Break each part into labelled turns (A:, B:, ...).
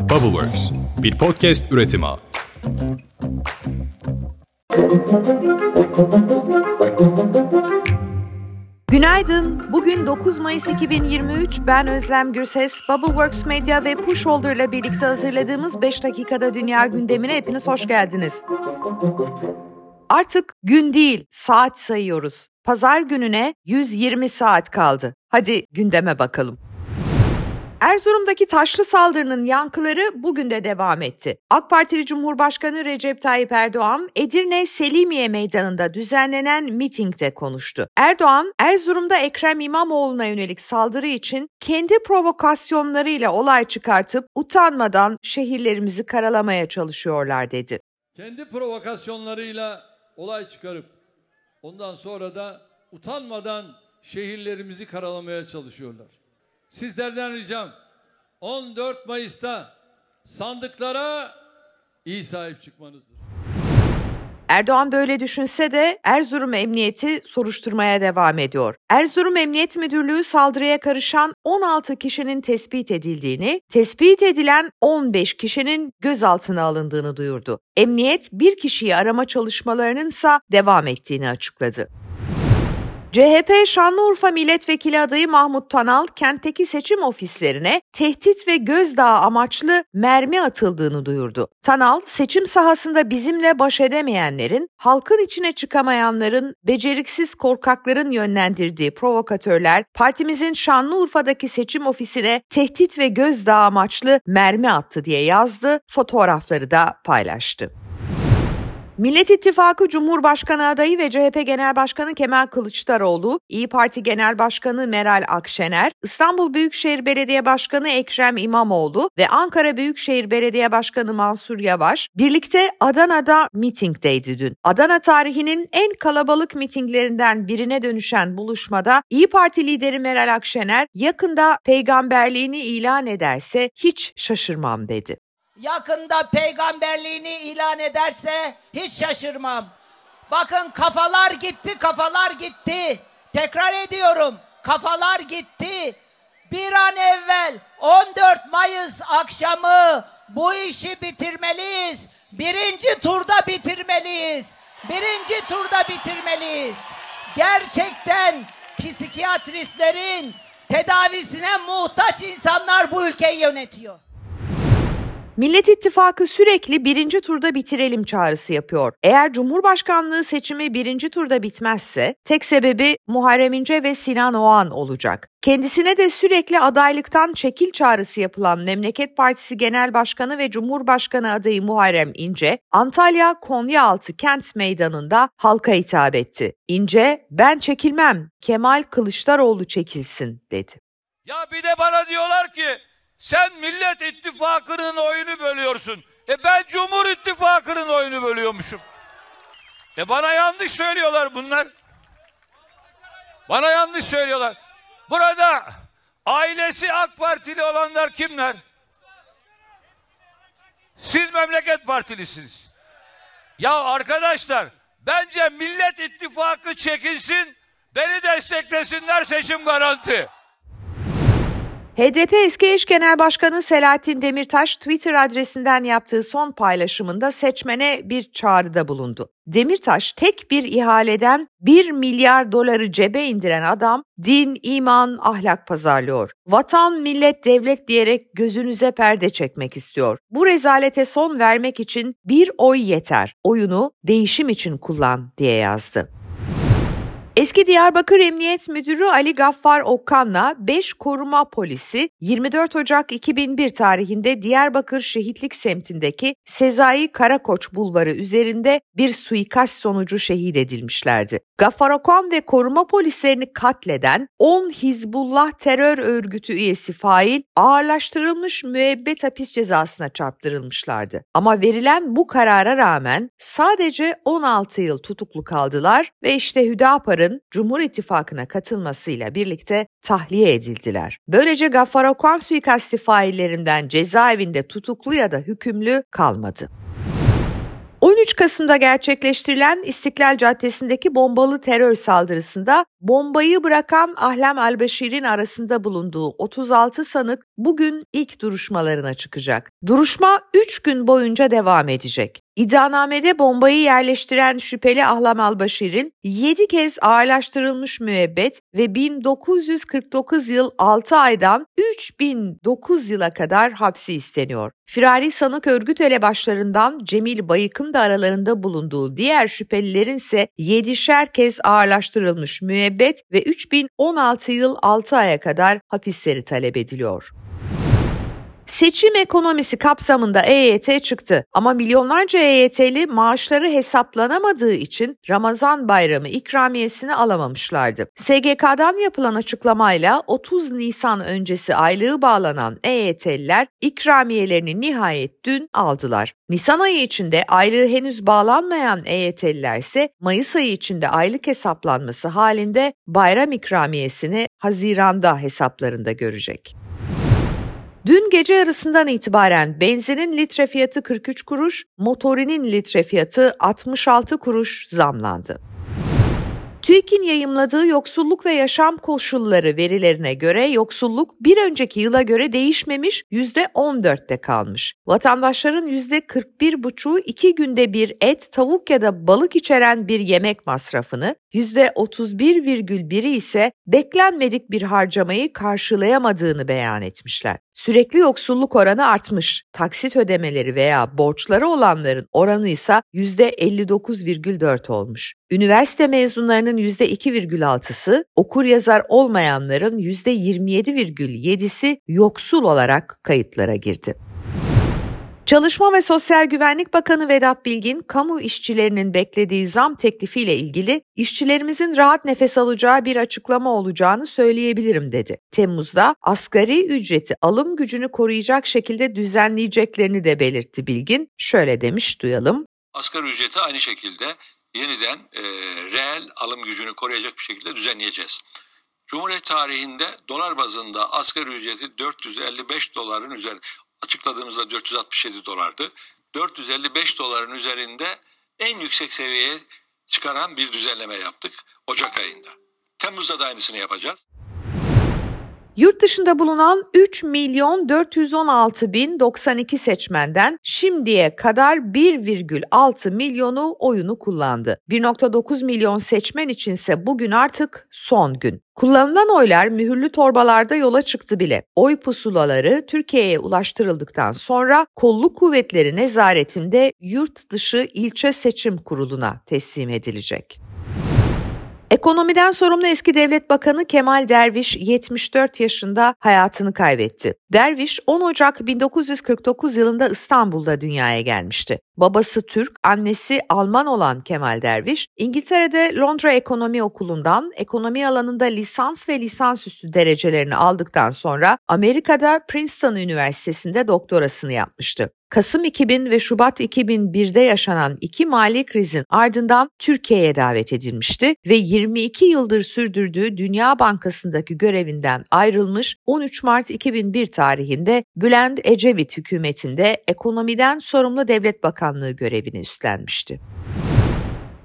A: Bubbleworks, bir podcast üretimi.
B: Günaydın. Bugün 9 Mayıs 2023. Ben Özlem Gürses. Bubbleworks Media ve Pushholder ile birlikte hazırladığımız 5 dakikada dünya gündemine hepiniz hoş geldiniz. Artık gün değil, saat sayıyoruz. Pazar gününe 120 saat kaldı. Hadi gündeme bakalım. Erzurum'daki taşlı saldırının yankıları bugün de devam etti. AK Partili Cumhurbaşkanı Recep Tayyip Erdoğan, Edirne Selimiye Meydanı'nda düzenlenen mitingde konuştu. Erdoğan, Erzurum'da Ekrem İmamoğlu'na yönelik saldırı için kendi provokasyonlarıyla olay çıkartıp utanmadan şehirlerimizi karalamaya çalışıyorlar dedi.
C: Kendi provokasyonlarıyla olay çıkarıp ondan sonra da utanmadan şehirlerimizi karalamaya çalışıyorlar. Sizlerden ricam 14 Mayıs'ta sandıklara iyi sahip çıkmanızdır.
B: Erdoğan böyle düşünse de Erzurum Emniyeti soruşturmaya devam ediyor. Erzurum Emniyet Müdürlüğü saldırıya karışan 16 kişinin tespit edildiğini, tespit edilen 15 kişinin gözaltına alındığını duyurdu. Emniyet bir kişiyi arama çalışmalarının ise devam ettiğini açıkladı. CHP Şanlıurfa Milletvekili adayı Mahmut Tanal kentteki seçim ofislerine tehdit ve gözdağı amaçlı mermi atıldığını duyurdu. Tanal, seçim sahasında bizimle baş edemeyenlerin, halkın içine çıkamayanların, beceriksiz korkakların yönlendirdiği provokatörler partimizin Şanlıurfa'daki seçim ofisine tehdit ve gözdağı amaçlı mermi attı diye yazdı, fotoğrafları da paylaştı. Millet İttifakı Cumhurbaşkanı adayı ve CHP Genel Başkanı Kemal Kılıçdaroğlu, İyi Parti Genel Başkanı Meral Akşener, İstanbul Büyükşehir Belediye Başkanı Ekrem İmamoğlu ve Ankara Büyükşehir Belediye Başkanı Mansur Yavaş birlikte Adana'da mitingdeydi dün. Adana tarihinin en kalabalık mitinglerinden birine dönüşen buluşmada İyi Parti lideri Meral Akşener yakında peygamberliğini ilan ederse hiç şaşırmam dedi
D: yakında peygamberliğini ilan ederse hiç şaşırmam. Bakın kafalar gitti, kafalar gitti. Tekrar ediyorum, kafalar gitti. Bir an evvel 14 Mayıs akşamı bu işi bitirmeliyiz. Birinci turda bitirmeliyiz. Birinci turda bitirmeliyiz. Gerçekten psikiyatristlerin tedavisine muhtaç insanlar bu ülkeyi yönetiyor.
B: Millet İttifakı sürekli birinci turda bitirelim çağrısı yapıyor. Eğer Cumhurbaşkanlığı seçimi birinci turda bitmezse tek sebebi Muharrem İnce ve Sinan Oğan olacak. Kendisine de sürekli adaylıktan çekil çağrısı yapılan Memleket Partisi Genel Başkanı ve Cumhurbaşkanı adayı Muharrem İnce, Antalya Konyaaltı kent meydanında halka hitap etti. İnce, ben çekilmem, Kemal Kılıçdaroğlu çekilsin dedi.
E: Ya bir de bana diyorlar ki sen Millet İttifakı'nın oyunu bölüyorsun. E ben Cumhur İttifakı'nın oyunu bölüyormuşum. E bana yanlış söylüyorlar bunlar. Bana yanlış söylüyorlar. Burada ailesi AK Partili olanlar kimler? Siz memleket partilisiniz. Ya arkadaşlar bence Millet İttifakı çekilsin, beni desteklesinler seçim garanti.
B: HDP eski eş genel başkanı Selahattin Demirtaş Twitter adresinden yaptığı son paylaşımında seçmene bir çağrıda bulundu. Demirtaş tek bir ihaleden 1 milyar doları cebe indiren adam din, iman, ahlak pazarlıyor. Vatan, millet, devlet diyerek gözünüze perde çekmek istiyor. Bu rezalete son vermek için bir oy yeter. Oyunu değişim için kullan diye yazdı. Eski Diyarbakır Emniyet Müdürü Ali Gaffar Okkan'la 5 koruma polisi 24 Ocak 2001 tarihinde Diyarbakır Şehitlik semtindeki Sezai Karakoç Bulvarı üzerinde bir suikast sonucu şehit edilmişlerdi. Gaffar Okkan ve koruma polislerini katleden 10 Hizbullah terör örgütü üyesi fail ağırlaştırılmış müebbet hapis cezasına çarptırılmışlardı. Ama verilen bu karara rağmen sadece 16 yıl tutuklu kaldılar ve işte Hüdapar'ın Kılıçdaroğlu'nun Cumhur İttifakı'na katılmasıyla birlikte tahliye edildiler. Böylece Gaffar Okan suikasti faillerinden cezaevinde tutuklu ya da hükümlü kalmadı. 23 Kasım'da gerçekleştirilen İstiklal Caddesi'ndeki bombalı terör saldırısında bombayı bırakan Ahlem Albeşir'in arasında bulunduğu 36 sanık bugün ilk duruşmalarına çıkacak. Duruşma 3 gün boyunca devam edecek. İddianamede bombayı yerleştiren şüpheli Ahlam Albaşir'in 7 kez ağırlaştırılmış müebbet ve 1949 yıl 6 aydan 3009 yıla kadar hapsi isteniyor. Firari sanık örgüt elebaşlarından Cemil Bayık'ın da aralarında bulunduğu diğer şüphelilerin ise 7'şer kez ağırlaştırılmış müebbet ve 3016 yıl 6 aya kadar hapisleri talep ediliyor. Seçim ekonomisi kapsamında EYT çıktı ama milyonlarca EYT'li maaşları hesaplanamadığı için Ramazan bayramı ikramiyesini alamamışlardı. SGK'dan yapılan açıklamayla 30 Nisan öncesi aylığı bağlanan EYT'liler ikramiyelerini nihayet dün aldılar. Nisan ayı içinde aylığı henüz bağlanmayan EYT'liler ise Mayıs ayı içinde aylık hesaplanması halinde bayram ikramiyesini Haziran'da hesaplarında görecek. Dün gece yarısından itibaren benzinin litre fiyatı 43 kuruş, motorinin litre fiyatı 66 kuruş zamlandı. TÜİK'in yayımladığı yoksulluk ve yaşam koşulları verilerine göre yoksulluk bir önceki yıla göre değişmemiş %14'te kalmış. Vatandaşların %41,5'u iki günde bir et, tavuk ya da balık içeren bir yemek masrafını, %31,1'i ise beklenmedik bir harcamayı karşılayamadığını beyan etmişler. Sürekli yoksulluk oranı artmış. Taksit ödemeleri veya borçları olanların oranı ise %59,4 olmuş. Üniversite mezunlarının %2,6'sı, okur yazar olmayanların %27,7'si yoksul olarak kayıtlara girdi. Çalışma ve Sosyal Güvenlik Bakanı Vedat Bilgin, kamu işçilerinin beklediği zam teklifiyle ilgili işçilerimizin rahat nefes alacağı bir açıklama olacağını söyleyebilirim dedi. Temmuz'da asgari ücreti alım gücünü koruyacak şekilde düzenleyeceklerini de belirtti Bilgin. Şöyle demiş duyalım.
F: Asgari ücreti aynı şekilde yeniden e, reel alım gücünü koruyacak bir şekilde düzenleyeceğiz. Cumhuriyet tarihinde dolar bazında asgari ücreti 455 doların üzerinde açıkladığımızda 467 dolardı. 455 doların üzerinde en yüksek seviyeye çıkaran bir düzenleme yaptık Ocak ayında. Temmuz'da da aynısını yapacağız.
B: Yurt dışında bulunan 3 milyon 416 bin 92 seçmenden şimdiye kadar 1,6 milyonu oyunu kullandı. 1,9 milyon seçmen içinse bugün artık son gün. Kullanılan oylar mühürlü torbalarda yola çıktı bile. Oy pusulaları Türkiye'ye ulaştırıldıktan sonra kolluk kuvvetleri nezaretinde yurt dışı ilçe seçim kuruluna teslim edilecek. Ekonomiden sorumlu eski devlet bakanı Kemal Derviş 74 yaşında hayatını kaybetti. Derviş 10 Ocak 1949 yılında İstanbul'da dünyaya gelmişti. Babası Türk, annesi Alman olan Kemal Derviş, İngiltere'de Londra Ekonomi Okulu'ndan ekonomi alanında lisans ve lisansüstü derecelerini aldıktan sonra Amerika'da Princeton Üniversitesi'nde doktorasını yapmıştı. Kasım 2000 ve Şubat 2001'de yaşanan iki mali krizin ardından Türkiye'ye davet edilmişti ve 22 yıldır sürdürdüğü Dünya Bankası'ndaki görevinden ayrılmış 13 Mart 2001 tarihinde Bülent Ecevit hükümetinde ekonomiden sorumlu devlet bakanlığı görevini üstlenmişti.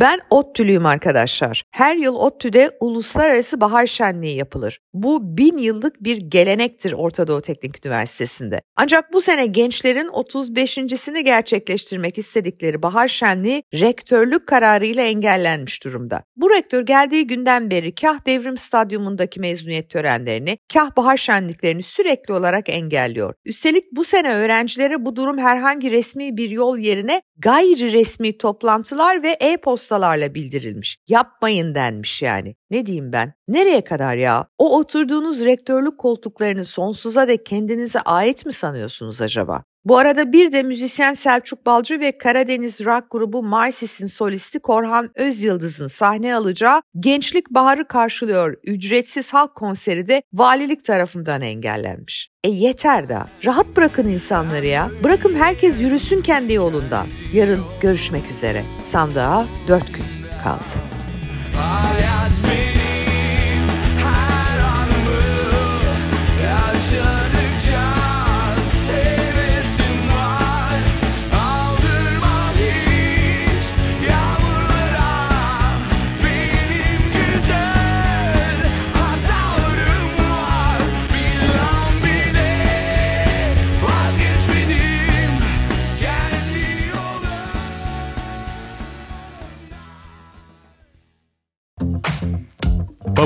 B: Ben ODTÜ'lüyüm arkadaşlar. Her yıl ODTÜ'de Uluslararası Bahar Şenliği yapılır. Bu bin yıllık bir gelenektir Orta Doğu Teknik Üniversitesi'nde. Ancak bu sene gençlerin 35.sini gerçekleştirmek istedikleri Bahar Şenliği rektörlük kararıyla engellenmiş durumda. Bu rektör geldiği günden beri kah devrim stadyumundaki mezuniyet törenlerini, kah bahar şenliklerini sürekli olarak engelliyor. Üstelik bu sene öğrencilere bu durum herhangi resmi bir yol yerine gayri resmi toplantılar ve e-postalarla bildirilmiş. Yapmayın denmiş yani. Ne diyeyim ben? Nereye kadar ya? O oturduğunuz rektörlük koltuklarını sonsuza dek kendinize ait mi sanıyorsunuz acaba? Bu arada bir de müzisyen Selçuk Balcı ve Karadeniz rock grubu Marsis'in solisti Korhan Özyıldız'ın sahne alacağı Gençlik Baharı karşılıyor ücretsiz halk konseri de valilik tarafından engellenmiş. E yeter da rahat bırakın insanları ya. Bırakın herkes yürüsün kendi yolundan. Yarın görüşmek üzere. Sandığa dört gün kaldı.